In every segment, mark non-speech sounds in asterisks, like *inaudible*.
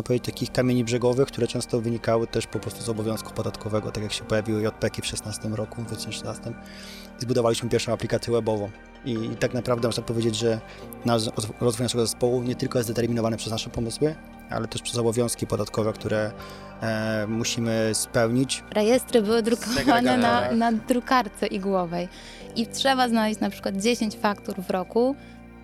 można powiedzieć, takich kamieni brzegowych, które często wynikały też po prostu z obowiązku podatkowego, tak jak się pojawiły JPEG-i w 16 roku, w 2016 i zbudowaliśmy pierwszą aplikację webową. I, I, tak naprawdę można powiedzieć, że nasz, rozwój naszego zespołu nie tylko jest zdeterminowany przez nasze pomysły, ale też przez obowiązki podatkowe, które e, musimy spełnić. Rejestry były drukowane na, na drukarce igłowej i trzeba znaleźć na przykład 10 faktur w roku,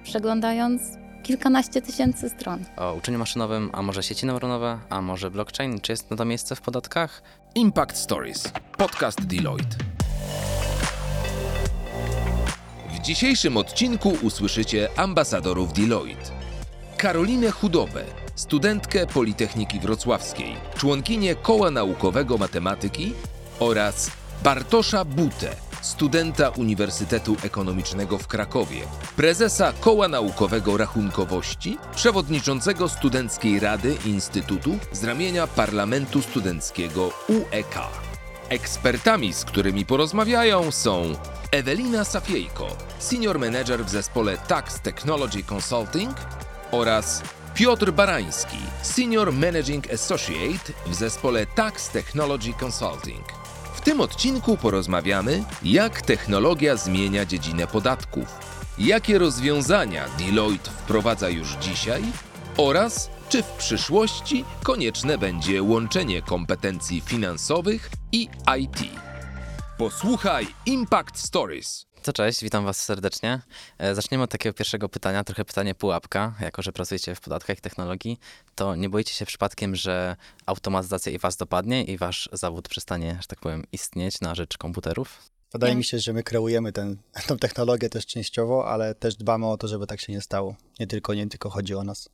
przeglądając kilkanaście tysięcy stron. O uczeniu maszynowym, a może sieci neuronowe, a może blockchain? Czy jest na to miejsce w podatkach? Impact Stories. Podcast Deloitte. W dzisiejszym odcinku usłyszycie ambasadorów Deloitte. Karolinę Chudobę, studentkę Politechniki Wrocławskiej, członkinię Koła Naukowego Matematyki oraz Bartosza Butę, studenta Uniwersytetu Ekonomicznego w Krakowie, prezesa Koła Naukowego Rachunkowości, przewodniczącego Studenckiej Rady Instytutu z ramienia Parlamentu Studenckiego UEK. Ekspertami, z którymi porozmawiają są Ewelina Safiejko, senior manager w zespole Tax Technology Consulting oraz Piotr Barański, senior managing associate w zespole Tax Technology Consulting. Tym odcinku porozmawiamy, jak technologia zmienia dziedzinę podatków, jakie rozwiązania Deloitte wprowadza już dzisiaj oraz czy w przyszłości konieczne będzie łączenie kompetencji finansowych i IT. Posłuchaj Impact Stories. To cześć, witam Was serdecznie. E, zaczniemy od takiego pierwszego pytania, trochę pytanie pułapka. Jako, że pracujecie w podatkach i technologii, to nie boicie się przypadkiem, że automatyzacja i Was dopadnie i Wasz zawód przestanie, że tak powiem, istnieć na rzecz komputerów? Wydaje mi się, że my kreujemy ten, *laughs* tą technologię też częściowo, ale też dbamy o to, żeby tak się nie stało. Nie tylko, nie tylko chodzi o nas.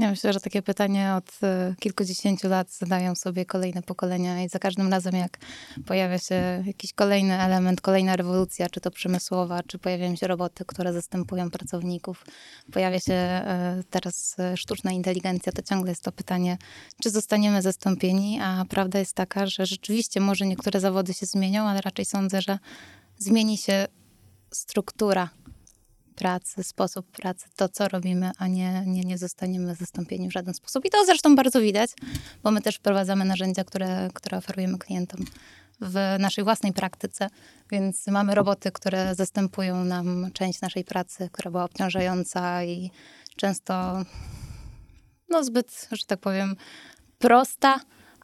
Ja myślę, że takie pytanie od e, kilkudziesięciu lat zadają sobie kolejne pokolenia i za każdym razem, jak pojawia się jakiś kolejny element, kolejna rewolucja, czy to przemysłowa, czy pojawiają się roboty, które zastępują pracowników, pojawia się e, teraz e, sztuczna inteligencja, to ciągle jest to pytanie, czy zostaniemy zastąpieni, a prawda jest taka, że rzeczywiście może niektóre zawody się zmienią, ale raczej sądzę, że zmieni się struktura pracy, sposób pracy, to co robimy, a nie, nie, nie zostaniemy zastąpieni w żaden sposób. I to zresztą bardzo widać, bo my też wprowadzamy narzędzia, które, które oferujemy klientom w naszej własnej praktyce, więc mamy roboty, które zastępują nam część naszej pracy, która była obciążająca i często no zbyt, że tak powiem, prosta,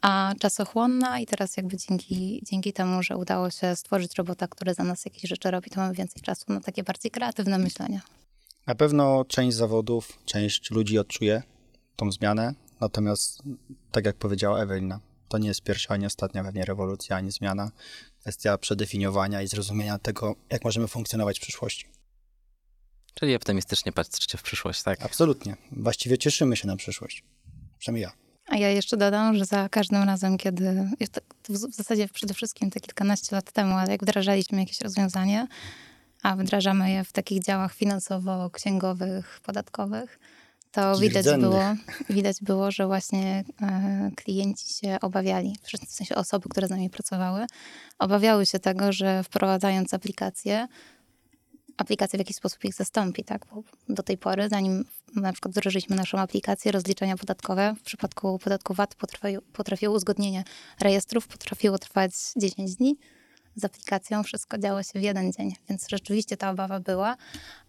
a czasochłonna i teraz jakby dzięki, dzięki temu, że udało się stworzyć robota, który za nas jakieś rzeczy robi, to mamy więcej czasu na takie bardziej kreatywne myślenie. Na pewno część zawodów, część ludzi odczuje tą zmianę, natomiast tak jak powiedziała Ewelina, to nie jest pierwsza ani ostatnia pewnie rewolucja, ani zmiana. Kwestia przedefiniowania i zrozumienia tego, jak możemy funkcjonować w przyszłości. Czyli optymistycznie patrzycie w przyszłość, tak? Absolutnie. Właściwie cieszymy się na przyszłość. Przynajmniej ja. A ja jeszcze dodam, że za każdym razem, kiedy, w zasadzie przede wszystkim te kilkanaście lat temu, ale jak wdrażaliśmy jakieś rozwiązanie, a wdrażamy je w takich działach finansowo-księgowych, podatkowych, to widać było, widać było, że właśnie e, klienci się obawiali, w sensie osoby, które z nami pracowały, obawiały się tego, że wprowadzając aplikację, aplikacja w jakiś sposób ich zastąpi, tak? Bo do tej pory, zanim na przykład wdrożyliśmy naszą aplikację rozliczenia podatkowe, w przypadku podatku VAT potrafiło, potrafiło uzgodnienie rejestrów, potrafiło trwać 10 dni, z aplikacją wszystko działo się w jeden dzień, więc rzeczywiście ta obawa była,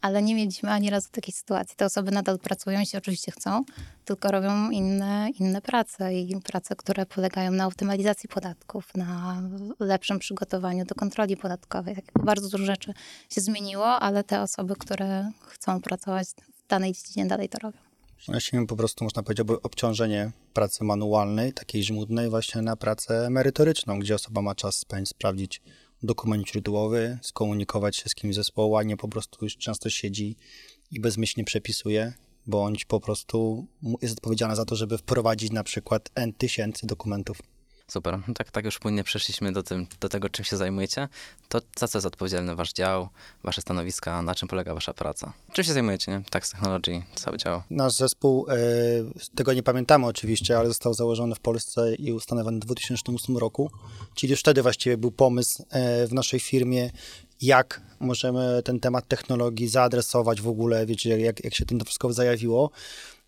ale nie mieliśmy ani razu takiej sytuacji. Te osoby nadal pracują, jeśli oczywiście chcą, tylko robią inne, inne prace i prace, które polegają na optymalizacji podatków, na lepszym przygotowaniu do kontroli podatkowej. Tak bardzo dużo rzeczy się zmieniło, ale te osoby, które chcą pracować w danej dziedzinie, dalej to robią. Właśnie po prostu można powiedzieć obciążenie pracy manualnej, takiej żmudnej, właśnie na pracę merytoryczną, gdzie osoba ma czas spędzić, sprawdzić dokument źródłowy, skomunikować się z kimś zespołu, a nie po prostu już często siedzi i bezmyślnie przepisuje, bądź po prostu jest odpowiedzialna za to, żeby wprowadzić na przykład N tysięcy dokumentów. Super. No tak, tak już płynnie przeszliśmy do, tym, do tego, czym się zajmujecie. To za co jest odpowiedzialny wasz dział, wasze stanowiska, na czym polega wasza praca? Czym się zajmujecie, nie? Tax Technology, cały dział. Nasz zespół, e, tego nie pamiętamy oczywiście, ale został założony w Polsce i ustanowiony w 2008 roku, czyli już wtedy właściwie był pomysł e, w naszej firmie, jak możemy ten temat technologii zaadresować w ogóle, wiecie, jak, jak się to wszystko zajawiło.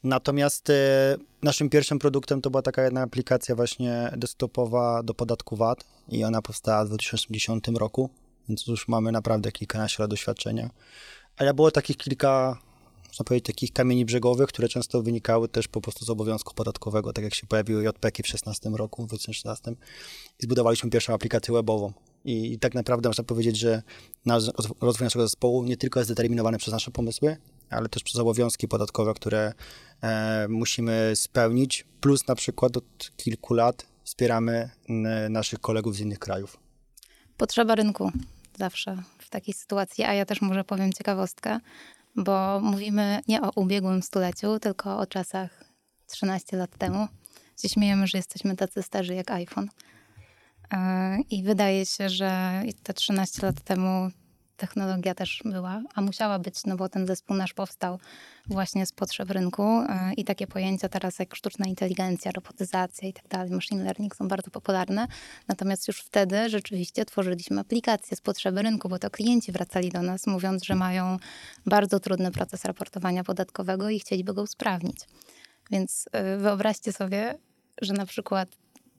Natomiast e, naszym pierwszym produktem to była taka jedna aplikacja właśnie desktopowa do podatku VAT i ona powstała w 2010 roku, więc już mamy naprawdę kilkanaście lat doświadczenia. Ale było takich kilka, można powiedzieć, takich kamieni brzegowych, które często wynikały też po prostu z obowiązku podatkowego, tak jak się pojawiły JPK w 2016 roku, w 2016 i zbudowaliśmy pierwszą aplikację webową. I, I tak naprawdę można powiedzieć, że nasz, rozwój naszego zespołu nie tylko jest zdeterminowany przez nasze pomysły, ale też przez obowiązki podatkowe, które e, musimy spełnić. Plus na przykład od kilku lat wspieramy naszych kolegów z innych krajów. Potrzeba rynku zawsze w takiej sytuacji, a ja też może powiem ciekawostkę, bo mówimy nie o ubiegłym stuleciu, tylko o czasach 13 lat temu. Się śmiejemy, że jesteśmy tacy starzy jak iPhone. E, I wydaje się, że te 13 lat temu technologia też była, a musiała być, no bo ten zespół nasz powstał właśnie z potrzeb rynku e, i takie pojęcia teraz jak sztuczna inteligencja, robotyzacja i tak dalej, machine learning są bardzo popularne. Natomiast już wtedy rzeczywiście tworzyliśmy aplikacje z potrzeby rynku, bo to klienci wracali do nas mówiąc, że mają bardzo trudny proces raportowania podatkowego i chcieliby go usprawnić. Więc e, wyobraźcie sobie, że na przykład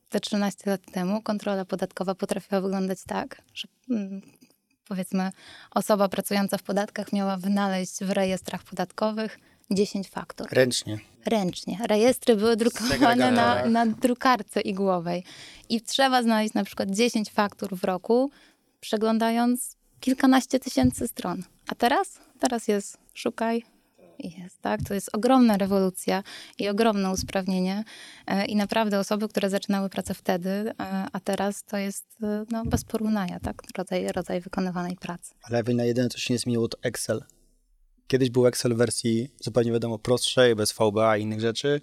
te 13 lat temu kontrola podatkowa potrafiła wyglądać tak, że mm, powiedzmy osoba pracująca w podatkach miała wynaleźć w rejestrach podatkowych 10 faktur. Ręcznie. Ręcznie. Rejestry były drukowane na, na drukarce igłowej. I trzeba znaleźć na przykład 10 faktur w roku, przeglądając kilkanaście tysięcy stron. A teraz? Teraz jest szukaj, jest, tak? To jest ogromna rewolucja i ogromne usprawnienie. E, I naprawdę osoby, które zaczynały pracę wtedy, e, a teraz to jest e, no, bez porównania, tak? Rodzaj, rodzaj wykonywanej pracy. Ale na jedyne, co się nie zmieniło, to Excel. Kiedyś był Excel w wersji zupełnie wiadomo prostszej, bez VBA i innych rzeczy,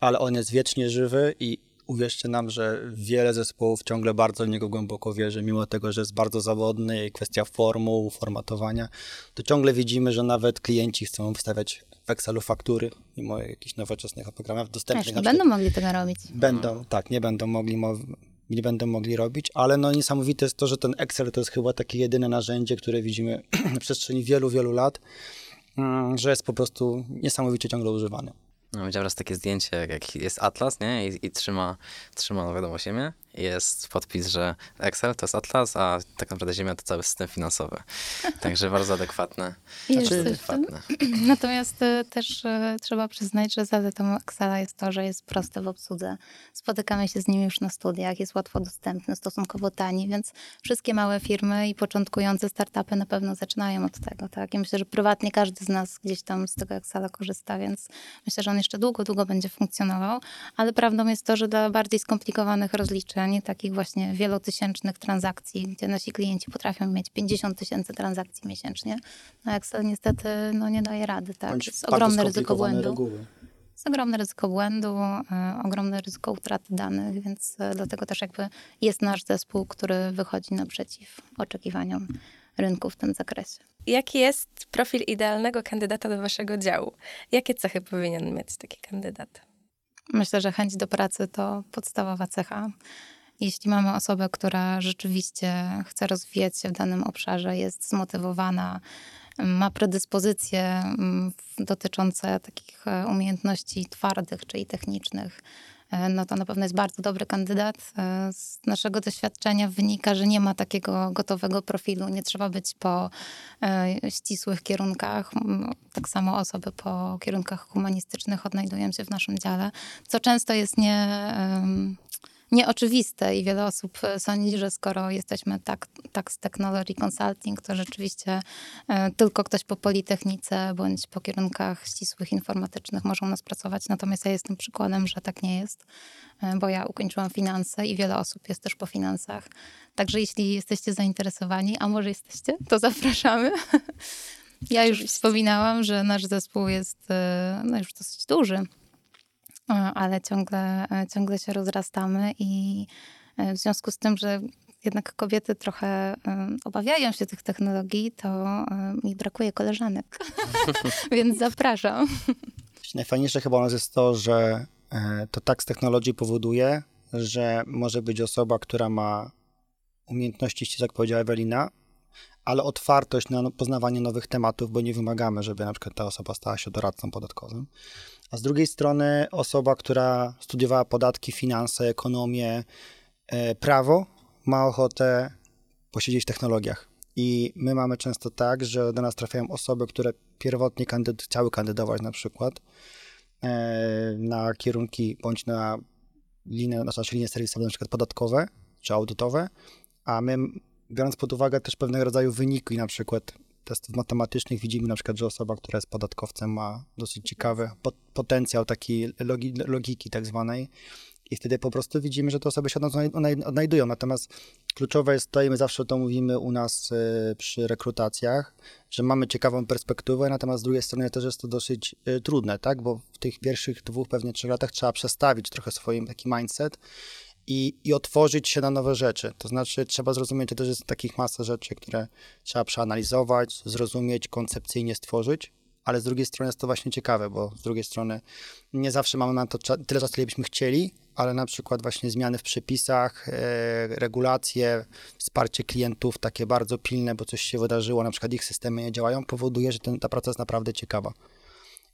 ale on jest wiecznie żywy i uwierzcie nam, że wiele zespołów ciągle bardzo w niego głęboko wierzy, mimo tego, że jest bardzo zawodny i kwestia formuł, formatowania, to ciągle widzimy, że nawet klienci chcą wstawiać w Excelu faktury, mimo jakichś nowoczesnych programów dostępnych. Też nie będą mogli tego robić. Będą, tak, nie będą mogli nie będą mogli robić, ale no niesamowite jest to, że ten Excel to jest chyba takie jedyne narzędzie, które widzimy *clears throat* na przestrzeni wielu, wielu lat, mm, że jest po prostu niesamowicie ciągle używany. No, widziałem raz takie zdjęcie, jak jest Atlas, nie? I, i trzyma, trzyma, no wiadomo, ziemię. Jest podpis, że Excel to jest Atlas, a tak naprawdę ziemia to cały system finansowy. *laughs* Także bardzo adekwatne. Jest znaczy, adekwatne. *clears throat* Natomiast y, też y, trzeba przyznać, że zaletą Excela jest to, że jest prosty w obsłudze. Spotykamy się z nim już na studiach, jest łatwo dostępny, stosunkowo tani, więc wszystkie małe firmy i początkujące startupy na pewno zaczynają od tego. Tak? I myślę, że prywatnie każdy z nas gdzieś tam z tego Excela korzysta, więc myślę, że on jeszcze długo, długo będzie funkcjonował, ale prawdą jest to, że dla bardziej skomplikowanych rozliczeń, takich właśnie wielotysięcznych transakcji, gdzie nasi klienci potrafią mieć 50 tysięcy transakcji miesięcznie, no Excel niestety no, nie daje rady. Tak? jest ogromne ryzyko błędu. Reguły. Jest ogromne ryzyko błędu, ogromne ryzyko utraty danych, więc y, dlatego też jakby jest nasz zespół, który wychodzi naprzeciw oczekiwaniom rynku w tym zakresie. Jaki jest profil idealnego kandydata do waszego działu? Jakie cechy powinien mieć taki kandydat? Myślę, że chęć do pracy to podstawowa cecha. Jeśli mamy osobę, która rzeczywiście chce rozwijać się w danym obszarze, jest zmotywowana, ma predyspozycje mm, dotyczące takich e, umiejętności twardych, czyli technicznych, no to na pewno jest bardzo dobry kandydat. E, z naszego doświadczenia wynika, że nie ma takiego gotowego profilu. Nie trzeba być po e, ścisłych kierunkach. Tak samo osoby po kierunkach humanistycznych odnajdują się w naszym dziale, co często jest nie nieoczywiste i wiele osób e, sądzi, że skoro jesteśmy tak, tak z technology consulting, to rzeczywiście e, tylko ktoś po politechnice bądź po kierunkach ścisłych informatycznych może u nas pracować. Natomiast ja jestem przykładem, że tak nie jest, e, bo ja ukończyłam finanse i wiele osób jest też po finansach. Także jeśli jesteście zainteresowani, a może jesteście, to zapraszamy. *laughs* Ja już wspominałam, że nasz zespół jest no, już dosyć duży ale ciągle, ciągle się rozrastamy i e, w związku z tym, że jednak kobiety trochę e, obawiają się tych technologii, to e, mi brakuje koleżanek, *laughs* więc zapraszam. Najfajniejsze chyba u nas jest to, że to tak z technologii powoduje, że może być osoba, która ma umiejętności, jak powiedziała Ewelina, ale otwartość na no- poznawanie nowych tematów, bo nie wymagamy, żeby na przykład ta osoba stała się doradcą podatkowym. A z drugiej strony osoba, która studiowała podatki, finanse, ekonomię, e, prawo, ma ochotę posiedzieć w technologiach. I my mamy często tak, że do nas trafiają osoby, które pierwotnie kandyd- chciały kandydować na przykład e, na kierunki bądź na linie, nasze linie serwisowe, na przykład podatkowe czy audytowe, a my biorąc pod uwagę też pewnego rodzaju wyniki, na przykład testów matematycznych, widzimy na przykład, że osoba, która jest podatkowcem ma dosyć ciekawy pot- potencjał takiej logi- logiki tak zwanej i wtedy po prostu widzimy, że te osoby się odnaj- odnaj- odnajdują. Natomiast kluczowe jest to, i my zawsze to mówimy u nas y, przy rekrutacjach, że mamy ciekawą perspektywę, natomiast z drugiej strony też jest to dosyć y, trudne, tak? Bo w tych pierwszych dwóch, pewnie trzech latach trzeba przestawić trochę swoim taki mindset i, i otworzyć się na nowe rzeczy. To znaczy trzeba zrozumieć, że też jest takich masa rzeczy, które trzeba przeanalizować, zrozumieć, koncepcyjnie stworzyć, ale z drugiej strony jest to właśnie ciekawe, bo z drugiej strony nie zawsze mamy na to tyle czasu, ile byśmy chcieli, ale na przykład właśnie zmiany w przepisach, e, regulacje, wsparcie klientów takie bardzo pilne, bo coś się wydarzyło, na przykład ich systemy nie działają, powoduje, że ten, ta praca jest naprawdę ciekawa.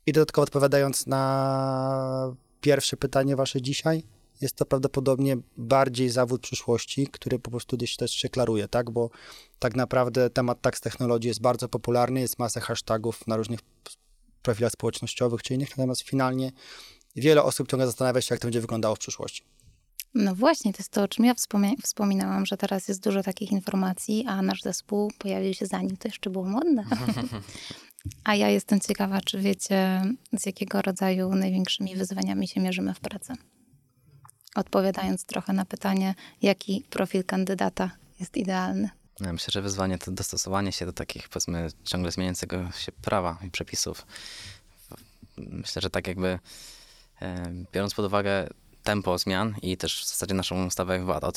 I dodatkowo odpowiadając na pierwsze pytanie wasze dzisiaj, jest to prawdopodobnie bardziej zawód przyszłości, który po prostu gdzieś też się klaruje, tak? Bo tak naprawdę temat tax technologii jest bardzo popularny, jest masa hashtagów na różnych profilach społecznościowych czy innych, natomiast finalnie wiele osób ciągle zastanawia się, jak to będzie wyglądało w przyszłości. No właśnie, to jest to, o czym ja wspominałam, że teraz jest dużo takich informacji, a nasz zespół pojawił się zanim to jeszcze było modne. *laughs* a ja jestem ciekawa, czy wiecie, z jakiego rodzaju największymi wyzwaniami się mierzymy w pracy? Odpowiadając trochę na pytanie, jaki profil kandydata jest idealny. Ja myślę, że wyzwanie to dostosowanie się do takich, powiedzmy, ciągle zmieniającego się prawa i przepisów. Myślę, że tak jakby e, biorąc pod uwagę tempo zmian i też w zasadzie naszą ustawę VAT, o,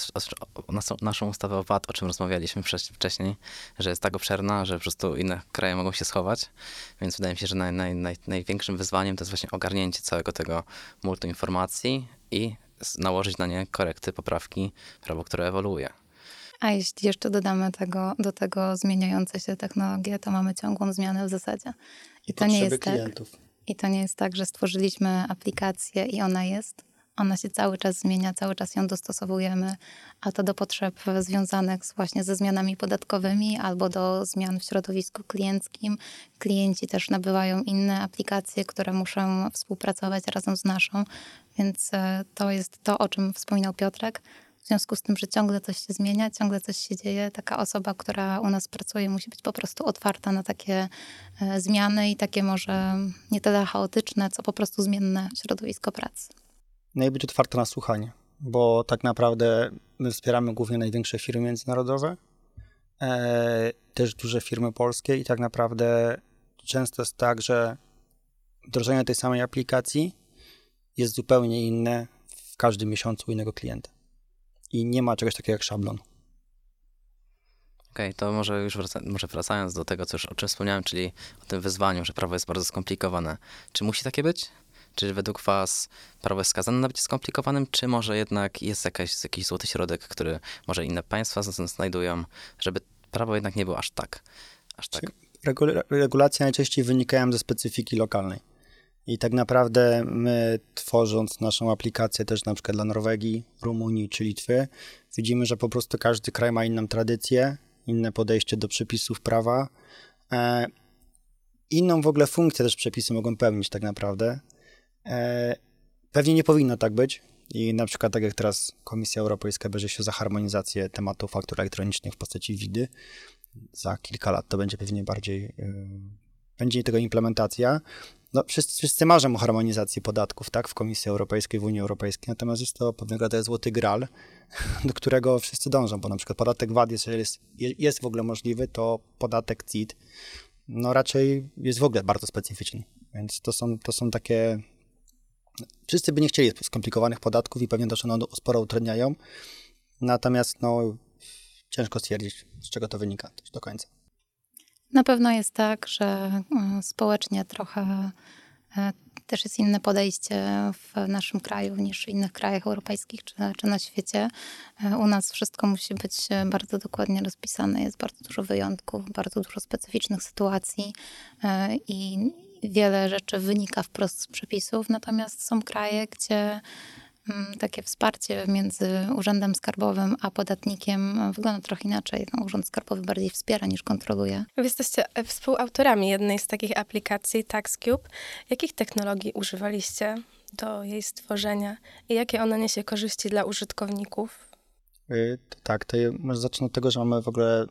o, naszą, naszą ustawę o VAT, o czym rozmawialiśmy wcześ- wcześniej, że jest tak obszerna, że po prostu inne kraje mogą się schować, więc wydaje mi się, że naj, naj, naj, największym wyzwaniem to jest właśnie ogarnięcie całego tego multu informacji i nałożyć na nie korekty, poprawki, prawo, które ewoluuje. A jeśli jeszcze dodamy tego, do tego zmieniające się technologie, to mamy ciągłą zmianę w zasadzie. I to nie jest tak. klientów. I to nie jest tak, że stworzyliśmy aplikację i ona jest. Ona się cały czas zmienia, cały czas ją dostosowujemy, a to do potrzeb związanych właśnie ze zmianami podatkowymi albo do zmian w środowisku klienckim. Klienci też nabywają inne aplikacje, które muszą współpracować razem z naszą, więc e, to jest to, o czym wspominał Piotrek. W związku z tym, że ciągle coś się zmienia, ciągle coś się dzieje, taka osoba, która u nas pracuje, musi być po prostu otwarta na takie e, zmiany i takie może nie tyle chaotyczne, co po prostu zmienne środowisko pracy. No i być otwarta na słuchanie, bo tak naprawdę my wspieramy głównie największe firmy międzynarodowe, e, też duże firmy polskie i tak naprawdę często jest tak, że wdrożenie tej samej aplikacji jest zupełnie inne w każdym miesiącu u innego klienta. I nie ma czegoś takiego jak szablon. Okej, to może już wraca, może wracając do tego, co już, o czym wspomniałem, czyli o tym wyzwaniu, że prawo jest bardzo skomplikowane. Czy musi takie być? Czy według Was prawo jest skazane na bycie skomplikowanym, czy może jednak jest jakaś, jakiś złoty środek, który może inne państwa znajdują, żeby prawo jednak nie było aż tak, aż tak Regula- regulacje najczęściej wynikają ze specyfiki lokalnej. I tak naprawdę my, tworząc naszą aplikację też na przykład dla Norwegii, Rumunii czy Litwy, widzimy, że po prostu każdy kraj ma inną tradycję, inne podejście do przepisów prawa. E, inną w ogóle funkcję też przepisy mogą pełnić tak naprawdę. E, pewnie nie powinno tak być. I na przykład tak jak teraz Komisja Europejska bierze się za harmonizację tematu faktur elektronicznych w postaci widy, za kilka lat to będzie pewnie bardziej, yy, będzie tego implementacja. No, wszyscy, wszyscy marzą o harmonizacji podatków, tak, w Komisji Europejskiej, w Unii Europejskiej, natomiast jest to pewnego rodzaju złoty gral, *laughs* do którego wszyscy dążą, bo na przykład podatek VAT, jeżeli jest, je- jest w ogóle możliwy, to podatek CIT, no raczej jest w ogóle bardzo specyficzny, więc to są, to są takie, wszyscy by nie chcieli skomplikowanych podatków i pewnie też one sporo utrudniają, natomiast no, ciężko stwierdzić, z czego to wynika do końca. Na pewno jest tak, że y, społecznie trochę E, Też jest inne podejście w naszym kraju niż w innych krajach europejskich czy, czy na świecie. E, U nas wszystko musi być e, bardzo dokładnie rozpisane. Jest bardzo dużo wyjątków, bardzo dużo specyficznych sytuacji e, i wiele rzeczy wynika wprost z przepisów. Natomiast są kraje, gdzie mm, takie wsparcie między Urzędem Skarbowym a podatnikiem e, wygląda trochę inaczej. No, Urząd Skarbowy bardziej wspiera niż kontroluje. Wy jesteście e, współautorami jednej z takich aplikacji, TaxCube. Jakich technologii używaliście do jej stworzenia i jakie ona niesie korzyści dla użytkowników? Y, to Tak, to może zacznę od tego, że mamy w ogóle.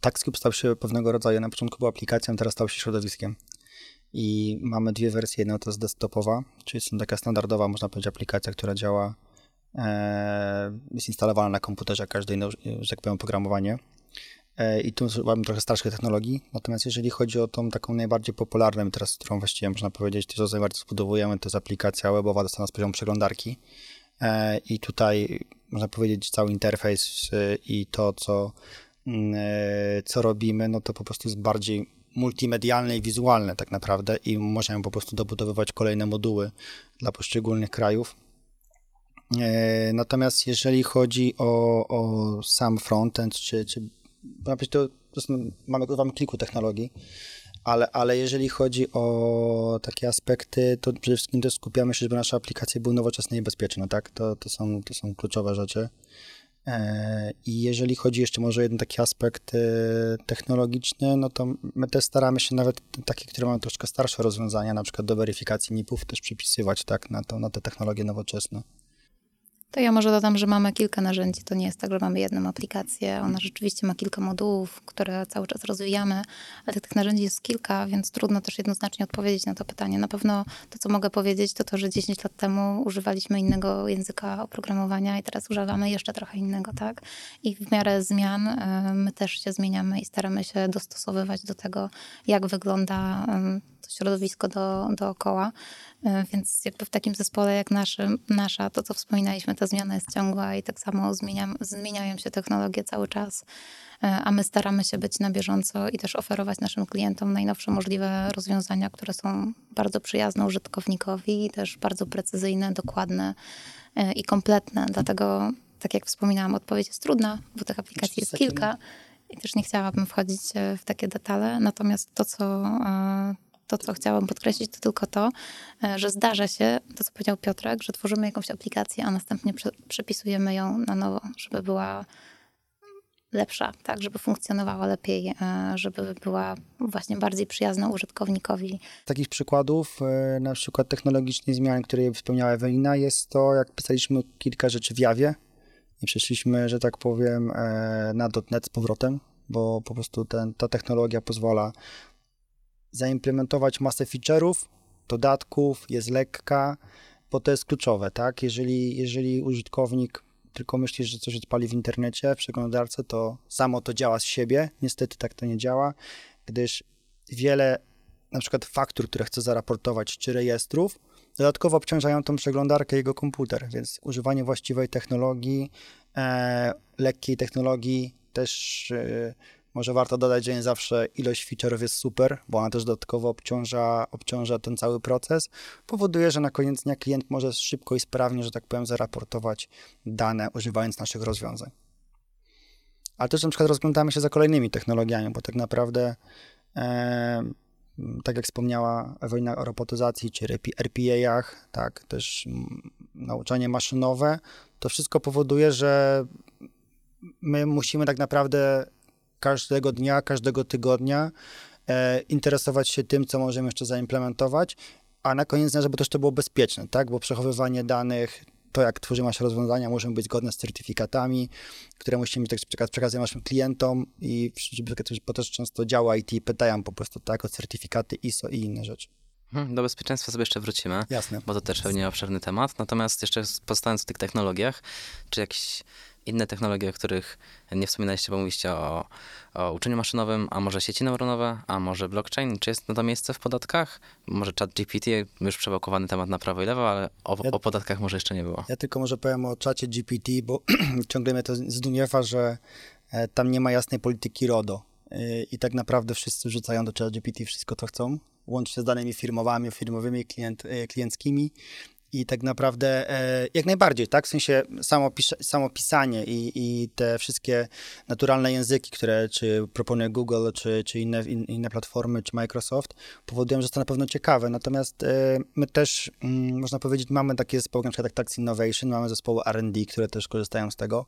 TaxCube stał się pewnego rodzaju, na początku był aplikacją, teraz stał się środowiskiem. I mamy dwie wersje. Jedna to jest desktopowa, czyli jest taka standardowa, można powiedzieć, aplikacja, która działa, e, jest instalowana na komputerze każdej, no, że tak powiem, oprogramowanie. E, I tu używamy trochę starszych technologii. Natomiast jeżeli chodzi o tą taką najbardziej popularną, teraz którą właściwie można powiedzieć, to co najbardziej to jest aplikacja webowa dostana z poziomu przeglądarki. E, I tutaj można powiedzieć cały interfejs e, i to, co, mm, e, co robimy, no to po prostu jest bardziej multimedialne i wizualne tak naprawdę i możemy po prostu dobudowywać kolejne moduły dla poszczególnych krajów. E, Natomiast jeżeli chodzi o, o sam frontend, czy, czy można to, to są, mamy, kilku technologii, ale, ale jeżeli chodzi o takie aspekty, to przede wszystkim skupiamy się, żeby nasze aplikacje były nowoczesne i bezpieczne, tak? To, to, są, to są kluczowe rzeczy. E, I jeżeli chodzi jeszcze może o jeden taki aspekt e, technologiczny, no to my też staramy się nawet takie, które mają troszkę starsze rozwiązania, na przykład do weryfikacji NIP-ów też przypisywać, tak, na, to, na te technologie nowoczesne. To ja może dodam, że mamy kilka narzędzi. To nie jest tak, że mamy jedną aplikację. Ona rzeczywiście ma kilka modułów, które cały czas rozwijamy, ale tych narzędzi jest kilka, więc trudno też jednoznacznie odpowiedzieć na to pytanie. Na pewno to, co mogę powiedzieć, to to, że 10 lat temu używaliśmy innego języka oprogramowania i teraz używamy jeszcze trochę innego, tak? I w miarę zmian e, my też się zmieniamy i staramy się dostosowywać do tego, jak wygląda środowisko do, dookoła. E, Więc jakby w takim zespole jak naszym, nasza, to co wspominaliśmy, ta zmiana jest ciągła i tak samo zmieniam, zmieniają się technologie cały czas, E, a my staramy się być na bieżąco i też oferować naszym klientom najnowsze możliwe rozwiązania, które są bardzo przyjazne użytkownikowi i też bardzo precyzyjne, dokładne e, i kompletne. Dlatego, tak jak wspominałam, odpowiedź jest trudna, bo tych aplikacji jest kilka i też nie chciałabym wchodzić w takie detale. Natomiast to, co, to, co chciałam podkreślić, to tylko to, e, że zdarza się, to co powiedział Piotrek, że tworzymy jakąś aplikację, a następnie prze, przepisujemy ją na nowo, żeby była lepsza, tak, żeby funkcjonowała lepiej, e, żeby była właśnie bardziej przyjazna użytkownikowi. takich przykładów, e, na przykład technologicznych zmian, które wspomniała Ewelina, jest to, jak pisaliśmy kilka rzeczy w Jawie i przeszliśmy, że tak powiem, na .NET z powrotem, bo po prostu ten, ta technologia pozwala zaimplementować masę feature'ów, dodatków, jest lekka, bo to jest kluczowe, tak? Jeżeli, jeżeli użytkownik tylko myśli, że coś odpali w internecie, w przeglądarce, to samo to działa z siebie. Niestety tak to nie działa, gdyż wiele na przykład faktur, które chce zaraportować, czy rejestrów, dodatkowo obciążają tą przeglądarkę jego komputer, więc używanie właściwej technologii, e, lekkiej technologii też e, może warto dodać, że nie zawsze ilość feature'ów jest super, bo ona też dodatkowo obciąża, obciąża ten cały proces, powoduje, że na koniec dnia klient może szybko i sprawnie, że tak powiem, zaraportować dane używając naszych rozwiązań. Ale też na przykład rozglądamy się za kolejnymi technologiami, bo tak naprawdę e, tak jak wspomniała Ewelina o robotyzacji czy RPA-ach, tak, też nauczanie maszynowe, to wszystko powoduje, że my musimy tak naprawdę każdego dnia, każdego tygodnia e, interesować się tym, co możemy jeszcze zaimplementować, a na koniec dnia, żeby też to było bezpieczne, tak, bo przechowywanie danych, to jak tworzymy nasze rozwiązania, muszą być zgodne z certyfikatami, które musimy tak przekaz- przekazać naszym klientom i bo też często działa IT pytają po prostu tak o certyfikaty ISO i inne rzeczy. Mhm, Do bezpieczeństwa sobie jeszcze wrócimy, Jasne. bo to też pewnie obszerny temat. Natomiast jeszcze pozostając w tych technologiach, czy jakieś inne technologie, o których nie wspominaliście, bo mówiliście o, o uczeniu maszynowym, a może sieci neuronowe, a może blockchain. Czy jest na to miejsce w podatkach? Może chat GPT, już przewałkowany temat na prawo i lewo, ale o, Ja- o podatkach może jeszcze nie było. Ja tylko może powiem o czacie GPT, bo *clears throat* ciągle mnie to zdumiewa, że e, tam nie ma jasnej polityki RODO. E, I tak naprawdę wszyscy wrzucają do czata GPT wszystko, co chcą. łącznie z danymi firmowymi, firmowymi, klient, e, klienckimi. I tak naprawdę e, jak najbardziej, tak? W sensie samo, pis- samo pisanie i, i te wszystkie naturalne języki, które czy proponuje Google, czy, czy inne, in, inne platformy, czy Microsoft, powodują, że jest to na pewno ciekawe. Natomiast e, my też, mm, można powiedzieć, mamy takie zespoły, na przykład jak Tax Innovation, mamy zespoły R&D, które też korzystają z tego.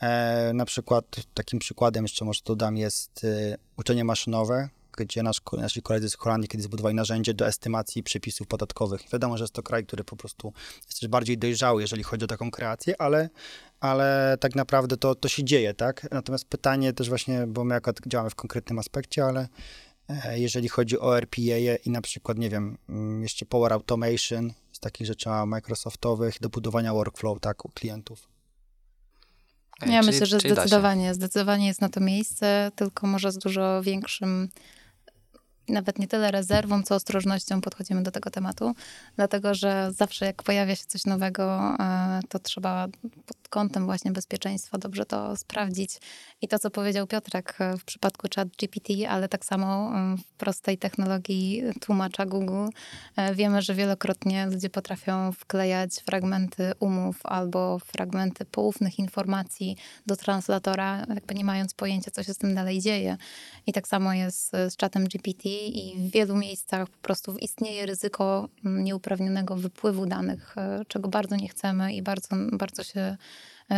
E, na przykład takim przykładem, jeszcze może dodam, jest e, uczenie maszynowe, gdzie nasz, nasi koledzy z Holandii kiedyś zbudowali narzędzie do estymacji przepisów podatkowych. Wiadomo, że jest to kraj, który po prostu jest też bardziej dojrzały, jeżeli chodzi o taką kreację, ale, ale tak naprawdę to, to się dzieje, tak? Natomiast pytanie też właśnie, bo my akurat działamy w konkretnym aspekcie, ale e, jeżeli chodzi o RPA i na przykład, nie wiem, mm, jeszcze Power Automation, z takich rzeczy Microsoftowych, do budowania workflow, tak, u klientów. Ja czyli- myślę, że zdecydowanie, zdecydowanie jest na to miejsce, tylko może z dużo większym, nawet nie tyle rezerwą, co ostrożnością podchodzimy do tego tematu, dlatego że zawsze jak pojawia się coś nowego, e, to trzeba pod kątem właśnie bezpieczeństwa dobrze to sprawdzić. I to, co powiedział Piotrek e, w przypadku chat GPT, ale tak samo e, w prostej technologii tłumacza Google, wiemy, że wielokrotnie ludzie potrafią wklejać fragmenty umów albo fragmenty poufnych informacji do translatora, jakby nie mając pojęcia, co się z tym dalej dzieje. I tak samo jest z czatem GPT i w wielu miejscach po prostu istnieje ryzyko mm, nieuprawnionego wypływu danych, e, czego bardzo nie chcemy i bardzo, bardzo się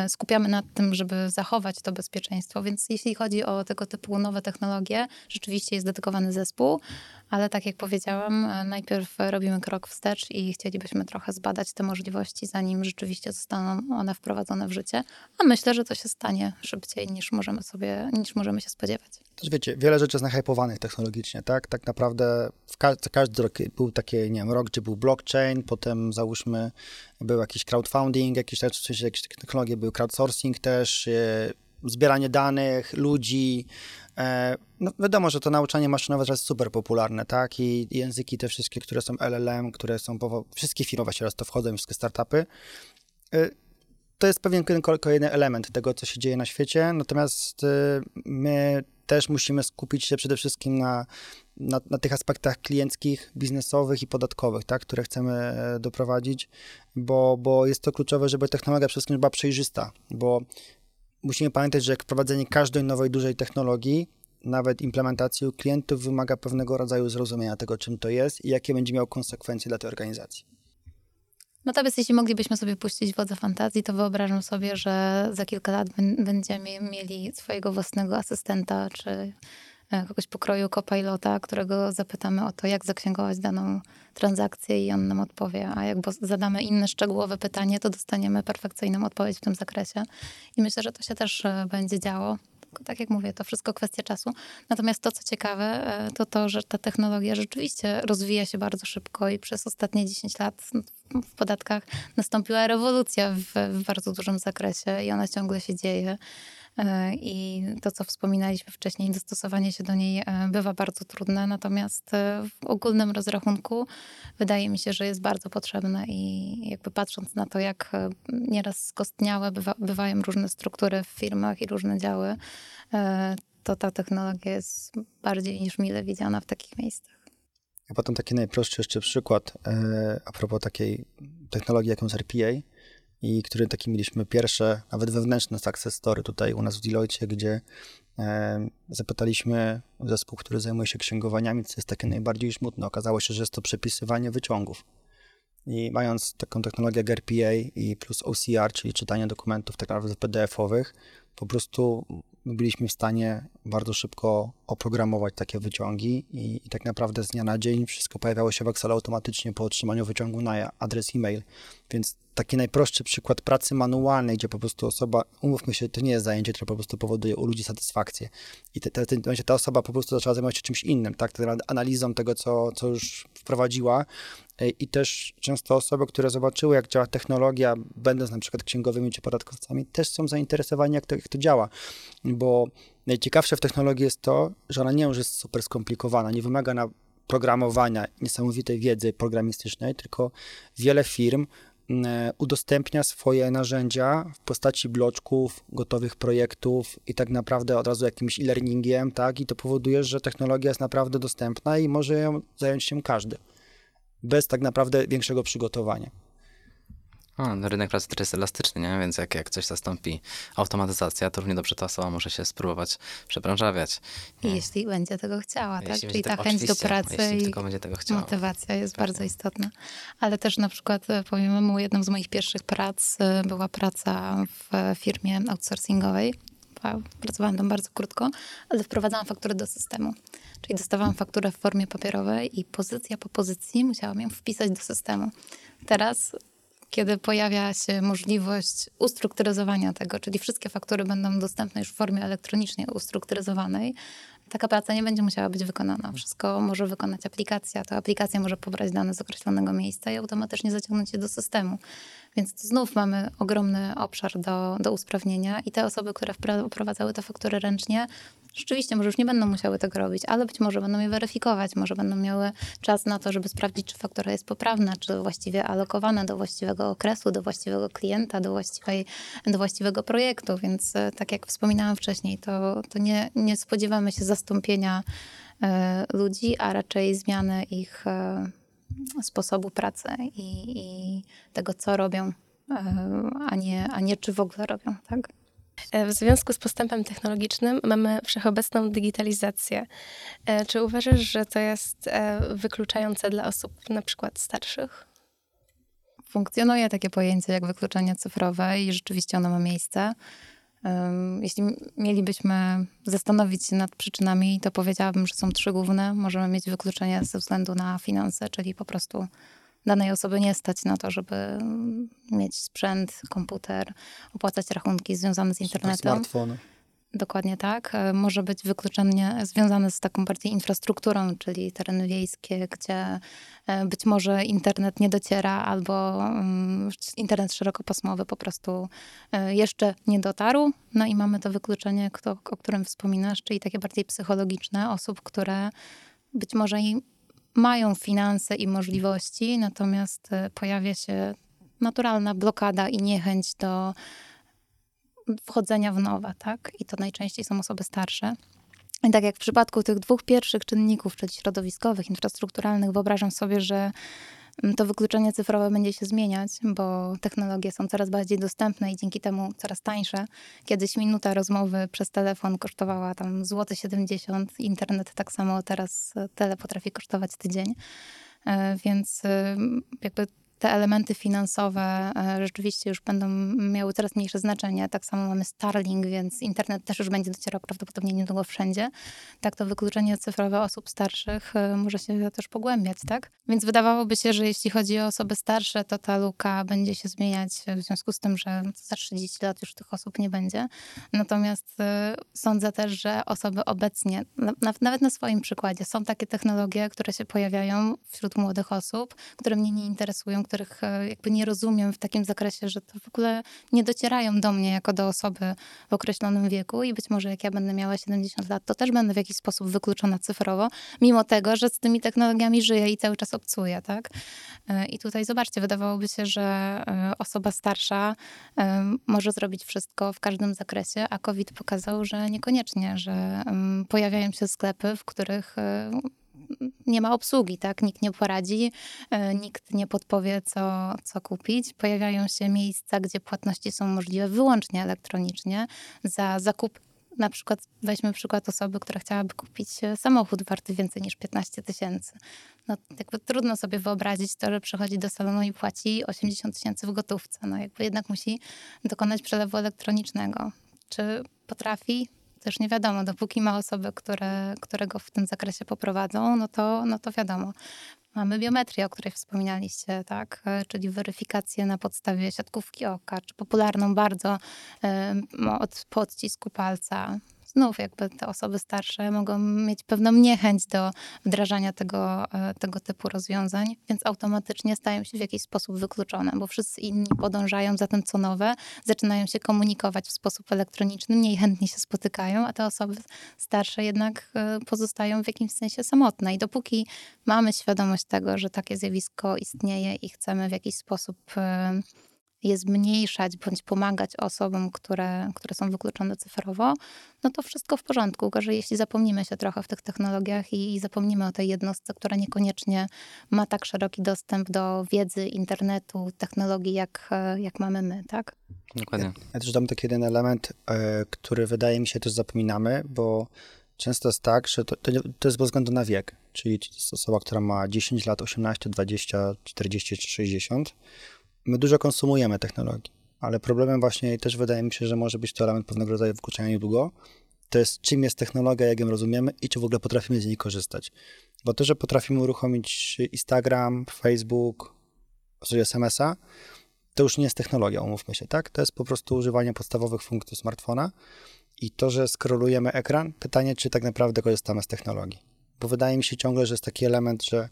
skupiamy nad tym, żeby zachować to bezpieczeństwo. Więc jeśli chodzi o tego typu nowe technologie, rzeczywiście jest dedykowany zespół, ale tak jak powiedziałam, e, najpierw robimy krok wstecz i chcielibyśmy trochę zbadać te możliwości, zanim rzeczywiście zostaną one wprowadzone w życie. A myślę, że to się stanie szybciej niż możemy sobie, niż możemy się spodziewać. Też wiecie, wiele rzeczy jest nahypowanych technologicznie, tak? Tak naprawdę w ka- każdy rok był taki, nie wiem, rok, gdzie był blockchain, potem załóżmy był jakiś crowdfunding, jakieś, sensie jakieś technologie, był crowdsourcing też, e, zbieranie danych, ludzi. E, no wiadomo, że to nauczanie maszynowe jest super popularne, tak? I języki te wszystkie, które są LLM, które są, wszystkie firmy właściwie teraz to wchodzą, wszystkie startupy. To jest pewien kolejny element tego, co się dzieje na świecie, natomiast y, my też musimy skupić się przede wszystkim na, na, na tych aspektach klienckich, biznesowych i podatkowych, tak, które chcemy e, doprowadzić, bo, bo jest to kluczowe, żeby technologia przede wszystkim była przejrzysta, bo musimy pamiętać, że wprowadzenie każdej nowej, dużej technologii, nawet implementacji u klientów wymaga pewnego rodzaju zrozumienia tego, czym to jest i jakie będzie miało konsekwencje dla tej organizacji. Natomiast jeśli moglibyśmy sobie puścić wodze fantazji, to wyobrażam sobie, że za kilka lat bę- będziemy mieli swojego własnego asystenta, czy e, kogoś pokroju copilota, którego zapytamy o to, jak zaksięgować daną transakcję i on nam odpowie, a jak zadamy inne szczegółowe pytanie, to dostaniemy perfekcyjną odpowiedź w tym zakresie. I myślę, że to się też e, będzie działo. Tak jak mówię, to wszystko kwestia czasu. Natomiast to, co ciekawe, e, to to, że ta technologia rzeczywiście rozwija się bardzo szybko i przez ostatnie 10 lat w podatkach nastąpiła rewolucja w, w bardzo dużym zakresie i ona ciągle się dzieje. E, I to, co wspominaliśmy wcześniej, dostosowanie się do niej e, bywa bardzo trudne, natomiast e, w ogólnym rozrachunku wydaje mi się, że jest bardzo potrzebne i jakby patrząc na to, jak nieraz skostniałe bywa, bywają różne struktury w firmach i różne działy, to ta technologia jest bardziej niż mile widziana w takich miejscach. A potem taki najprostszy jeszcze przykład a propos takiej technologii, jaką jest RPA i który taki mieliśmy pierwsze, nawet wewnętrzne success story tutaj u nas w Deloitte, gdzie e, zapytaliśmy zespół, który zajmuje się księgowaniami, co jest takie najbardziej smutne. Okazało się, że jest to przepisywanie wyciągów. I mając taką technologię jak RPA i plus OCR, czyli czytanie dokumentów tak naprawdę PDF-owych, po prostu byliśmy w stanie bardzo szybko oprogramować takie wyciągi i, i tak naprawdę z dnia na dzień wszystko pojawiało się w Excelu automatycznie po otrzymaniu wyciągu na adres e-mail. Więc taki najprostszy przykład pracy manualnej, gdzie po prostu osoba, umówmy się, to nie jest zajęcie, które po prostu powoduje u ludzi satysfakcję. I te, te, te, ta osoba po prostu zaczęła zajmować się czymś innym, tak, analizą tego, co, co już wprowadziła. I też często osoby, które zobaczyły, jak działa technologia, będąc na przykład księgowymi czy podatkowcami, też są zainteresowani, jak to, jak to działa, bo najciekawsze w technologii jest to, że ona nie już jest super skomplikowana, nie wymaga na programowania, niesamowitej wiedzy programistycznej, tylko wiele firm e, udostępnia swoje narzędzia w postaci bloczków, gotowych projektów i tak naprawdę od razu jakimś e-learningiem, tak? I to powoduje, że technologia jest naprawdę dostępna i może ją zająć się każdy. Bez tak naprawdę większego przygotowania. No, rynek pracy też jest elastyczny, nie? więc jak, jak coś zastąpi automatyzacja, to równie dobrze ta osoba może się spróbować przebranżawiać. Nie? jeśli będzie tego chciała, tak? Czyli ta chęć do pracy i tylko będzie tego chciała. motywacja jest Pewnie. bardzo istotna. Ale też na przykład, e, powiem wam, jedną z moich pierwszych prac e, była praca w firmie outsourcingowej. Wa- Pracowałam tam bardzo krótko, ale wprowadzałam fakturę do systemu. Czyli dostawałam fakturę w formie papierowej i pozycja po pozycji musiałam ją wpisać do systemu. Teraz kiedy pojawia się możliwość ustrukturyzowania tego, czyli wszystkie faktury będą dostępne już w formie elektronicznej ustrukturyzowanej, taka praca nie będzie musiała być wykonana. Wszystko może wykonać aplikacja. To aplikacja może pobrać dane z określonego miejsca i automatycznie zaciągnąć je do systemu. Więc tu znów mamy ogromny obszar do, do usprawnienia i te osoby, które wprowadzały te faktury ręcznie, rzeczywiście może już nie będą musiały tego robić, ale być może będą je weryfikować, może będą miały czas na to, żeby sprawdzić, czy faktura jest poprawna, czy właściwie alokowana do właściwego okresu, do właściwego klienta, do, właściwej, do właściwego projektu. Więc e, tak jak wspominałam wcześniej, to, to nie, nie spodziewamy się zastąpienia e, ludzi, a raczej zmiany ich e, sposobu pracy i, i tego, co robią, e, a nie, a nie czy w ogóle robią, tak? E, W związku z postępem technologicznym mamy wszechobecną digitalizację. E, Czy uważasz, że to jest wykluczające dla osób na przykład starszych? Funkcjonuje takie pojęcie jak wykluczenie cyfrowe i rzeczywiście ono ma miejsce. Jeśli mielibyśmy zastanowić się nad przyczynami, to powiedziałabym, że są trzy główne. Możemy mieć wykluczenie ze względu na finanse, czyli po prostu danej osoby nie stać na to, żeby mm, mieć sprzęt, komputer, opłacać rachunki związane z internetem. Smartfon. Dokładnie tak. E, Może być wykluczenie związane z taką bardziej infrastrukturą, czyli tereny wiejskie, gdzie e, być może internet nie dociera albo mm, internet szerokopasmowy po prostu e, jeszcze nie dotarł. No i mamy to wykluczenie, o którym wspominasz, czyli takie bardziej psychologiczne osób, które być może mają finanse i możliwości, natomiast pojawia się naturalna blokada i niechęć do wchodzenia w nowe, tak? I to najczęściej są osoby starsze. I tak jak w przypadku tych dwóch pierwszych czynników, czyli środowiskowych, infrastrukturalnych, wyobrażam sobie, że mm, to wykluczenie cyfrowe będzie się zmieniać, bo technologie są coraz bardziej dostępne i dzięki temu coraz tańsze. Kiedyś minuta rozmowy przez telefon kosztowała tam złoty 70, internet tak samo, teraz e, tyle potrafi kosztować tydzień. E, Więc e, jakby te elementy finansowe e, rzeczywiście już będą miały coraz mniejsze znaczenie. Tak samo mamy Starlink, więc internet też już będzie docierał prawdopodobnie niedługo wszędzie. Tak to wykluczenie cyfrowe osób starszych e, może się też pogłębiać, tak? Więc wydawałoby się, że jeśli chodzi o osoby starsze, to ta luka będzie się zmieniać w związku z tym, że za 30 lat już tych osób nie będzie. Natomiast e, sądzę też, że osoby obecnie, na, na- nawet na swoim przykładzie, są takie technologie, które się pojawiają wśród młodych osób, które mnie nie interesują, których e, jakby nie rozumiem w takim zakresie, że to w ogóle nie docierają do mnie jako do osoby w określonym wieku i być może jak ja będę miała 70 lat, to też będę w jakiś sposób wykluczona cyfrowo, mimo tego, że z tymi technologiami żyję i cały czas obcuję, tak? E, I tutaj zobaczcie, wydawałoby się, że e, osoba starsza może zrobić wszystko w każdym zakresie, a COVID pokazał, że niekoniecznie, że em, pojawiają się sklepy, w których nie ma obsługi, tak? Nikt nie poradzi, e, nikt nie podpowie, co, co kupić. Pojawiają się miejsca, gdzie płatności są możliwe wyłącznie elektronicznie za zakup. Na przykład weźmy przykład osoby, która chciałaby kupić e, samochód warty więcej niż 15 tysięcy. No, jakby trudno sobie wyobrazić to, że przychodzi do salonu i płaci 80 tysięcy w gotówce. No, jakby jednak musi dokonać przelewu elektronicznego. Czy potrafi? Też nie wiadomo. Dopóki ma osoby, które, które go w tym zakresie poprowadzą, no to, no to wiadomo. Mamy biometrię, o której wspominaliście, tak? E, Czyli weryfikację na podstawie siatkówki oka, czy popularną bardzo e, od, po odcisku palca. Znów jakby te osoby starsze mogą mieć pewną niechęć do wdrażania tego, e, tego typu rozwiązań, więc automatycznie stają się w jakiś sposób wykluczone, bo wszyscy inni podążają za tym, co nowe, zaczynają się komunikować w sposób elektroniczny, mniej chętnie się spotykają, a te osoby starsze jednak e, pozostają w jakimś sensie samotne. I dopóki mamy świadomość tego, że takie zjawisko istnieje i chcemy w jakiś sposób e, je zmniejszać bądź pomagać osobom, które, które są wykluczone cyfrowo, no to wszystko w porządku. Gorzej, jeśli zapomnimy się trochę w tych technologiach i, i zapomnimy o tej jednostce, która niekoniecznie ma tak szeroki dostęp do wiedzy, internetu, technologii, jak, jak mamy my, tak? Dokładnie. Ja też dodam taki jeden element, e, który wydaje mi się też zapominamy, bo często jest tak, że to, to, to jest bez względu na wiek. Czyli to jest osoba, która ma 10 lat, 18, 20, 40 czy 60. My dużo konsumujemy technologii, ale problemem właśnie też wydaje mi się, że może być to element pewnego rodzaju wykluczenia niedługo. To jest czym jest technologia, jak ją rozumiemy i czy w ogóle potrafimy z niej korzystać. Bo to, że potrafimy uruchomić Instagram, Facebook, SMS-a, to już nie jest technologia, umówmy się, tak? To jest po prostu używanie podstawowych funkcji smartfona i to, że scrollujemy ekran, pytanie, czy tak naprawdę korzystamy z technologii. Bo wydaje mi się ciągle, że jest taki element, że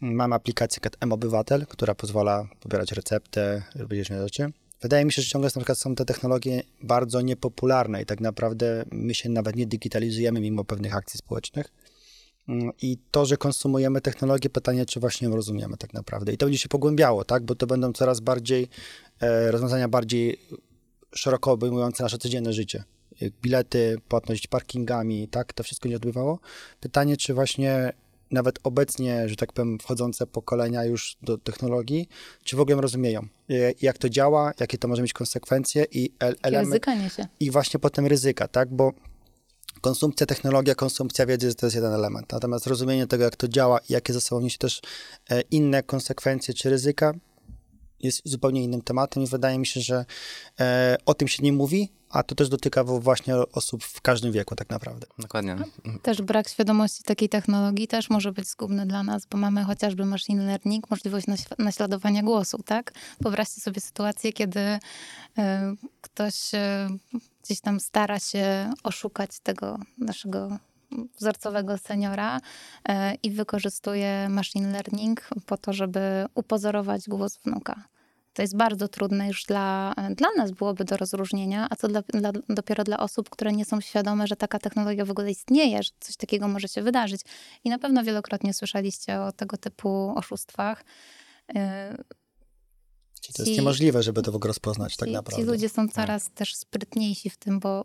mamy aplikację M-Obywatel, która pozwala pobierać receptę, robić rzeczy. Wydaje mi się, że ciągle na przykład są te technologie bardzo niepopularne i tak naprawdę my się nawet nie digitalizujemy mimo pewnych akcji społecznych. Mm, I to, że konsumujemy technologię, pytanie, czy właśnie ją rozumiemy tak naprawdę. I to będzie się pogłębiało, tak? Bo to będą coraz bardziej e, rozwiązania bardziej szeroko obejmujące nasze codzienne życie. Bilety, płatność parkingami, tak? To wszystko nie odbywało. Pytanie, czy właśnie nawet obecnie, że tak powiem, wchodzące pokolenia już do technologii, czy w ogóle ją rozumieją? Jak to działa, jakie to może mieć konsekwencje i el- element ryzyka niesie? i właśnie potem ryzyka, tak? Bo konsumpcja technologia, konsumpcja wiedzy to jest jeden element. Natomiast rozumienie tego, jak to działa i jakie ze sobą niesie też e, inne konsekwencje czy ryzyka, jest zupełnie innym tematem i wydaje mi się, że e, o tym się nie mówi, a to też dotyka właśnie osób w każdym wieku tak naprawdę. Dokładnie. Też brak świadomości takiej technologii też może być zgubny dla nas, bo mamy chociażby machine learning, możliwość naś- naśladowania głosu, tak? Wyobraźcie sobie sytuację, kiedy e, ktoś e, gdzieś tam stara się oszukać tego naszego wzorcowego seniora e, i wykorzystuje machine learning po to, żeby upozorować głos wnuka. To jest bardzo trudne już dla, dla nas byłoby do rozróżnienia, a co dla, dla, dopiero dla osób, które nie są świadome, że taka technologia w ogóle istnieje, że coś takiego może się wydarzyć. I na pewno wielokrotnie słyszeliście o tego typu oszustwach. Czyli to jest niemożliwe, żeby to w ogóle rozpoznać tak ci, naprawdę. ci ludzie są coraz też sprytniejsi w tym, bo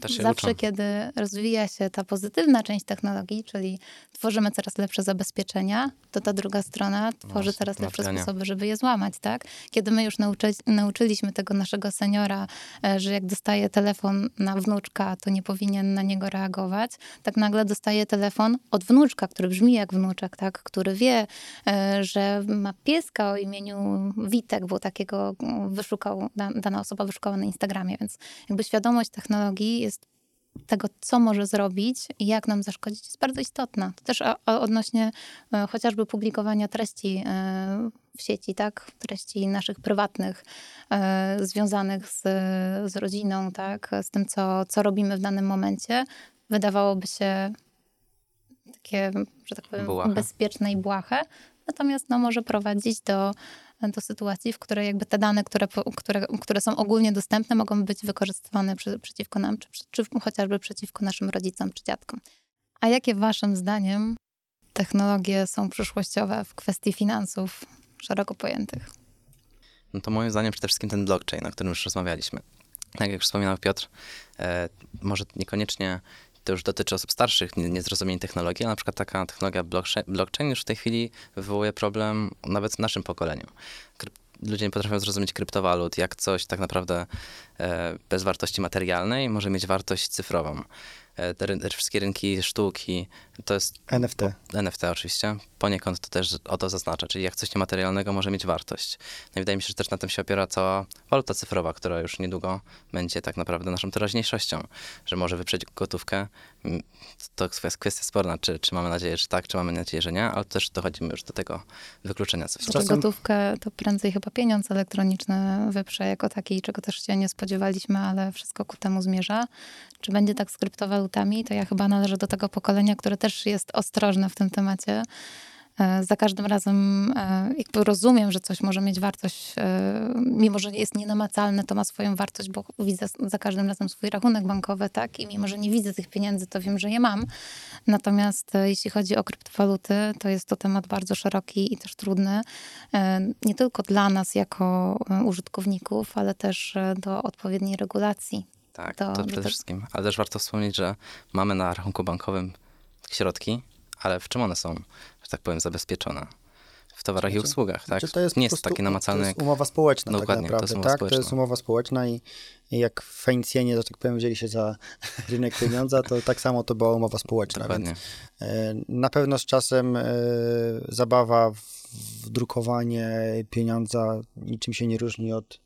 zawsze, uczą. kiedy rozwija się ta pozytywna część technologii, czyli tworzymy coraz lepsze zabezpieczenia, to ta druga strona tworzy właśnie, coraz lepsze sposoby, żeby je złamać, tak? Kiedy my już nauczy, nauczyliśmy tego naszego seniora, e, że jak dostaje telefon na wnuczka, to nie powinien na niego reagować, tak nagle dostaje telefon od wnuczka, który brzmi jak wnuczek, tak? Który wie, e, że ma pieska o imieniu Witek, bo takiego mm, wyszukał, da- dana osoba wyszukała na Instagramie, więc jakby świadomość technologii jest tego, co może zrobić i jak nam zaszkodzić, jest bardzo istotna. To też odnośnie e, chociażby publikowania treści e, w sieci, tak? Treści naszych prywatnych, e, związanych z, z rodziną, tak? Z tym, co, co robimy w danym momencie. Wydawałoby się takie, że tak powiem, Błahe. bezpieczne i błahe. Natomiast no, może prowadzić do, do sytuacji, w której jakby te dane, które, które, które są ogólnie dostępne, mogą być wykorzystywane przy, przeciwko nam, czy, czy chociażby przeciwko naszym rodzicom czy dziadkom. A jakie waszym zdaniem technologie są przyszłościowe w kwestii finansów szeroko pojętych? No to moim zdaniem przede wszystkim ten blockchain, o którym już rozmawialiśmy. Tak jak wspominał Piotr, e, może niekoniecznie to już dotyczy osób starszych, nie- niezrozumień technologii, ale na przykład taka technologia blockchain, już w tej chwili wywołuje problem nawet w naszym pokoleniu. Ludzie nie potrafią zrozumieć kryptowalut, jak coś tak naprawdę e, bez wartości materialnej może mieć wartość cyfrową. E, te, ry- wszystkie rynki sztuki, to jest NFT. NFT oczywiście, poniekąd to też o to zaznacza, czyli jak coś niematerialnego może mieć wartość. No i wydaje mi się, że też na tym się opiera cała waluta cyfrowa, która już niedługo będzie tak naprawdę naszą teraźniejszością, że może wyprzeć gotówkę. Mm, To jest kwestia sporna, czy, czy mamy nadzieję, że tak, czy mamy nadzieję, że nie, ale też dochodzimy już do tego wykluczenia. Co Znaczy Czasem- gotówkę to prędzej chyba pieniądz elektroniczny wyprze jako taki, czego też się nie spodziewaliśmy, ale wszystko ku temu zmierza. Czy będzie tak z kryptowalutami, to ja chyba należę do tego pokolenia, które też jest ostrożne w tym temacie. E, Za każdym razem e, jakby rozumiem, że coś może mieć wartość, e, mimo że jest nienamacalne, to ma swoją wartość, bo widzę za każdym razem swój rachunek bankowy, tak? I mimo, że nie widzę tych pieniędzy, to wiem, że je mam. Natomiast jeśli chodzi o kryptowaluty, to jest to temat bardzo szeroki i też trudny. Nie tylko dla nas jako użytkowników, ale też do odpowiedniej regulacji. Tak, To- to, to przede tak- wszystkim. Ale też warto wspomnieć, że mamy na rachunku bankowym środki, ale w czym one są, że tak powiem, zabezpieczone? W towarach i Znaczy- usługach, tak? Czy to jest nie jest takie namacalne To jest umowa społeczna Dokładnie, tak to naprawdę, jest umowa tak? To jest społeczna. umowa społeczna i, i jak Fenicjanie, że tak powiem, wzięli się za *laughs* rynek pieniądza, to tak samo to była umowa społeczna. Dokładnie. Więc, e, na pewno z czasem e, zabawa w, w drukowanie pieniądza niczym się nie różni od,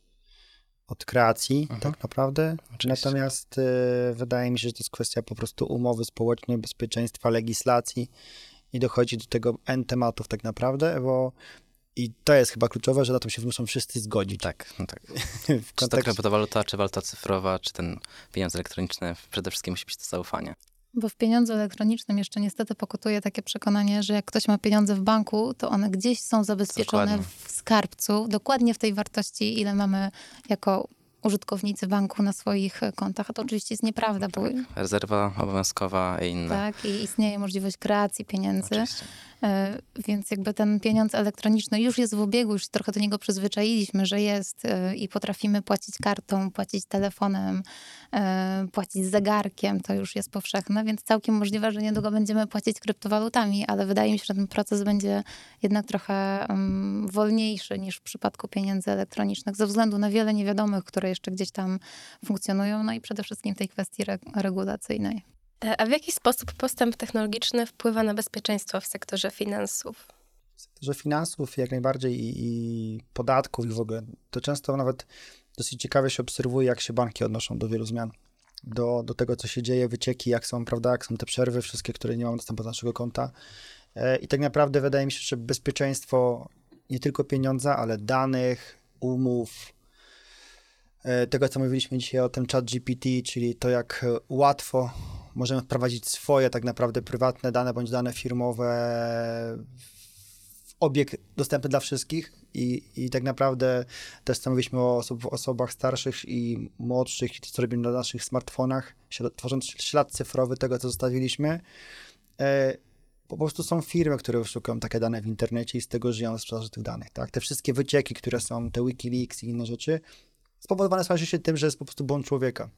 od kreacji, Mhm. tak naprawdę. Oczywiście. Natomiast e, wydaje mi się, że to jest kwestia po prostu umowy społecznej, bezpieczeństwa, legislacji i dochodzi do tego N tematów tak naprawdę, bo i to jest chyba kluczowe, że na to się muszą wszyscy zgodzić. Tak, no tak. *laughs* W Czy to kontekście, kryptowaluta, czy waluta cyfrowa, czy ten pieniądz elektroniczny, przede wszystkim musi być to zaufanie. Bo w pieniądzu elektronicznym jeszcze niestety pokutuje takie przekonanie, że jak ktoś ma pieniądze w banku, to one gdzieś są zabezpieczone Dokładnie. w skarbcu, dokładnie w tej wartości, ile mamy jako użytkownicy banku na swoich kontach. A to oczywiście jest nieprawda, bo Rezerwa obowiązkowa i inne. tak, i istnieje możliwość kreacji pieniędzy. Oczywiście. E, Więc jakby ten pieniądz elektroniczny już jest w obiegu, już trochę do niego przyzwyczailiśmy, że jest e, i potrafimy płacić kartą, płacić telefonem, e, płacić zegarkiem, to już jest powszechne, więc całkiem możliwe, że niedługo będziemy płacić kryptowalutami, ale wydaje mi się, że ten proces będzie jednak trochę um, wolniejszy niż w przypadku pieniędzy elektronicznych, ze względu na wiele niewiadomych, które jeszcze gdzieś tam funkcjonują, no i przede wszystkim tej kwestii re- regulacyjnej. E, A w jaki sposób postęp technologiczny wpływa na bezpieczeństwo w sektorze finansów? że finansów jak najbardziej i, i podatków i w ogóle, to często nawet dosyć ciekawie się obserwuje, jak się banki odnoszą do wielu zmian. Do, do tego, co się dzieje, wycieki, jak są, prawda, jak są te przerwy, wszystkie, które nie mamy dostępu do naszego konta. E, I tak naprawdę wydaje mi się, że bezpieczeństwo nie tylko pieniądza, ale danych, umów, e, tego, co mówiliśmy dzisiaj o tym chat GPT, czyli to, jak łatwo możemy wprowadzić swoje tak naprawdę prywatne dane bądź dane firmowe w obieg dostępny dla wszystkich i, i tak naprawdę też co mówiliśmy o osób, osobach starszych i młodszych co robimy na naszych smartfonach, tworząc ślad cyfrowy tego, co zostawiliśmy. E, po prostu są firmy, które wyszukują takie dane w internecie i z tego żyją z sprzedaży tych danych. Tak? Te wszystkie wycieki, które są, te Wikileaks i inne rzeczy, spowodowane są się tym, że jest po prostu błąd człowieka.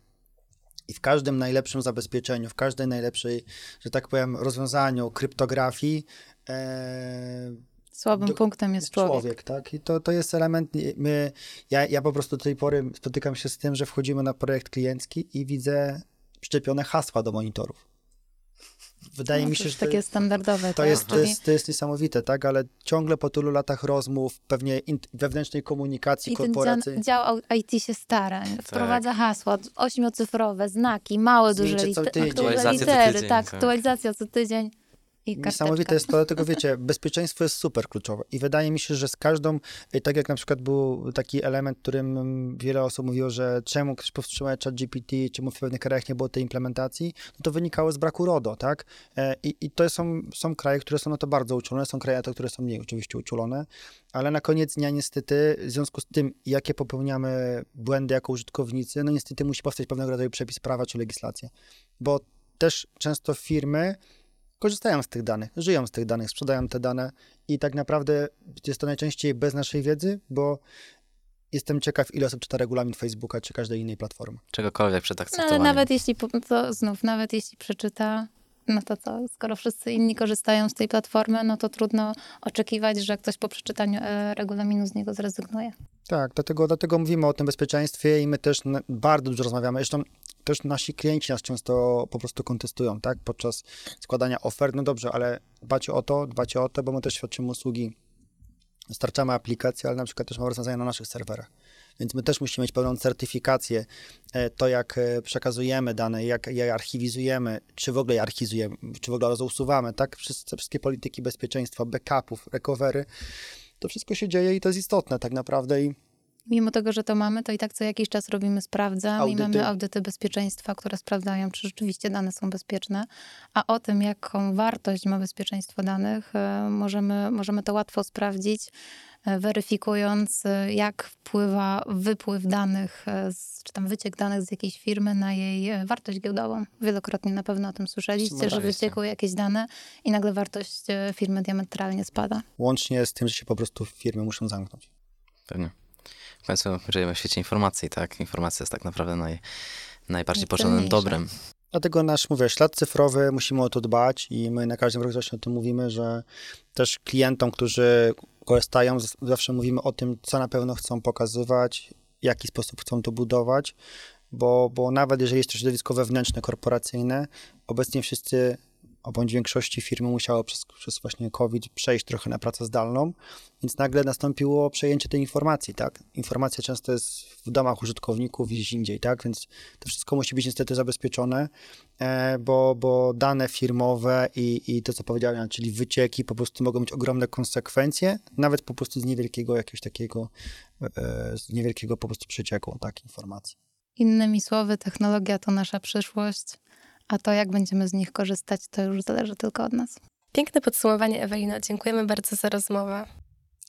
I w każdym najlepszym zabezpieczeniu, w każdej najlepszej, że tak powiem, rozwiązaniu kryptografii, e, Słabym Do- punktem jest człowiek. tak? I to, to jest element. My, ja, ja po prostu do tej pory spotykam się z tym, że wchodzimy na projekt kliencki i widzę przyczepione hasła do monitorów. Wydaje No, mi to się, że takie standardowe. to tak? jest, to, jest, to jest niesamowite, tak? Ale ciągle po tylu latach rozmów, pewnie in, wewnętrznej komunikacji I korporacji. dział, dział IT się stara, wprowadza hasła ośmiocyfrowe, znaki, małe, duże liter- Aktualizacja co litery, tydzień, tak, tak. aktualizacja co tydzień i. Niesamowite jest to, dlatego wiecie, bezpieczeństwo jest super kluczowe i wydaje mi się, że z każdą, y, tak jak na przykład był taki element, którym wiele osób mówiło, że czemu ktoś powstrzymuje chat GPT, czemu w pewnych krajach nie było tej implementacji, no to wynikało z braku RODO, tak? E, I, i to są, są kraje, które są na to bardzo uczulone, są kraje, to, które są mniej oczywiście uczulone, ale na koniec dnia niestety, w związku z tym, jakie popełniamy błędy jako użytkownicy, no niestety musi powstać pewnego rodzaju przepis prawa czy legislacja, bo też często firmy korzystają z tych danych, żyją z tych danych, sprzedają te dane i tak naprawdę jest to najczęściej bez naszej wiedzy, bo jestem ciekaw, ile osób czyta regulamin Facebooka czy każdej innej platformy. Czegokolwiek przed No, ale akceptowaniem. nawet jeśli, to znów, nawet jeśli przeczyta, no to co, skoro wszyscy inni korzystają z tej platformy, no to trudno oczekiwać, że ktoś po przeczytaniu e, regulaminu z niego zrezygnuje. Tak, dlatego, dlatego mówimy o tym bezpieczeństwie i my też bardzo dużo rozmawiamy. Zresztą też nasi klienci nas często po prostu kontestują, tak? Podczas składania ofert, no dobrze, ale dbacie o to, dbacie o to, bo my też świadczymy usługi, dostarczamy aplikacje, ale na przykład też mamy rozwiązania na naszych serwerach. Więc my też musimy mieć pełną certyfikację, e, to jak e, przekazujemy dane, jak je archiwizujemy, czy w ogóle je archiwizujemy, czy w ogóle usuwamy, tak? Wszystkie, wszystkie polityki bezpieczeństwa, backupów, recovery, to wszystko się dzieje i to jest istotne tak naprawdę i Mimo tego, że to mamy, to i tak co jakiś czas robimy sprawdzam Audyty. i mamy audyty bezpieczeństwa, które sprawdzają, czy rzeczywiście dane są bezpieczne. A o tym, jaką wartość ma bezpieczeństwo danych, e, możemy, możemy to łatwo sprawdzić, e, weryfikując, e, jak wpływa wypływ danych, czy tam wyciek danych z jakiejś firmy na jej wartość giełdową. Wielokrotnie na pewno o tym słyszeliście, że wyciekły jakieś dane i nagle wartość firmy diametralnie spada. łącznie z tym, że się po prostu firmy muszą zamknąć. Pewnie. W końcu żyjemy w świecie informacji, tak? Informacja jest tak naprawdę naj, najbardziej pożądanym dobrem. Dlatego nasz, mówię, ślad cyfrowy, musimy o to dbać i my na każdym roku właśnie o tym mówimy, że też klientom, którzy korzystają, zawsze mówimy o tym, co na pewno chcą pokazywać, w jaki sposób chcą to budować, bo, bo nawet jeżeli jest to środowisko wewnętrzne, korporacyjne, obecnie wszyscy, a bądź większości firmy musiało przez, przez właśnie COVID przejść trochę na pracę zdalną, więc nagle nastąpiło przejęcie tej informacji, tak? Informacja często jest w domach użytkowników i gdzieś indziej, tak? Więc to wszystko musi być niestety zabezpieczone, e, bo, bo dane firmowe i, i to, co powiedziałem, czyli wycieki po prostu mogą mieć ogromne konsekwencje, nawet po prostu z niewielkiego jakiegoś takiego, e, z niewielkiego po prostu przecieku, tak, informacji. Innymi słowy, technologia to nasza przyszłość, a to, jak będziemy z nich korzystać, to już zależy tylko od nas. Piękne podsumowanie, Ewelino. Dziękujemy bardzo za rozmowę.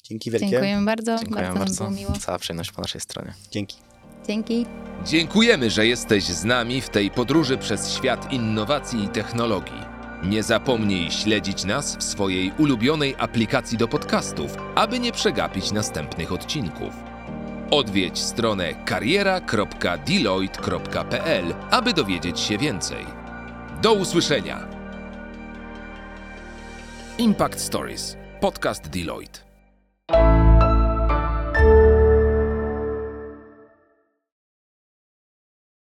Dzięki wielkie. Dziękujemy bardzo, Dziękuję bardzo nam bardzo. było miło. Cała przyjemność po naszej stronie. Dzięki. Dzięki. Dziękujemy, że jesteś z nami w tej podróży przez świat innowacji i technologii. Nie zapomnij śledzić nas w swojej ulubionej aplikacji do podcastów, aby nie przegapić następnych odcinków. Odwiedź stronę kariera.deloitte.pl, aby dowiedzieć się więcej. Do usłyszenia. Impact Stories. Podcast Deloitte.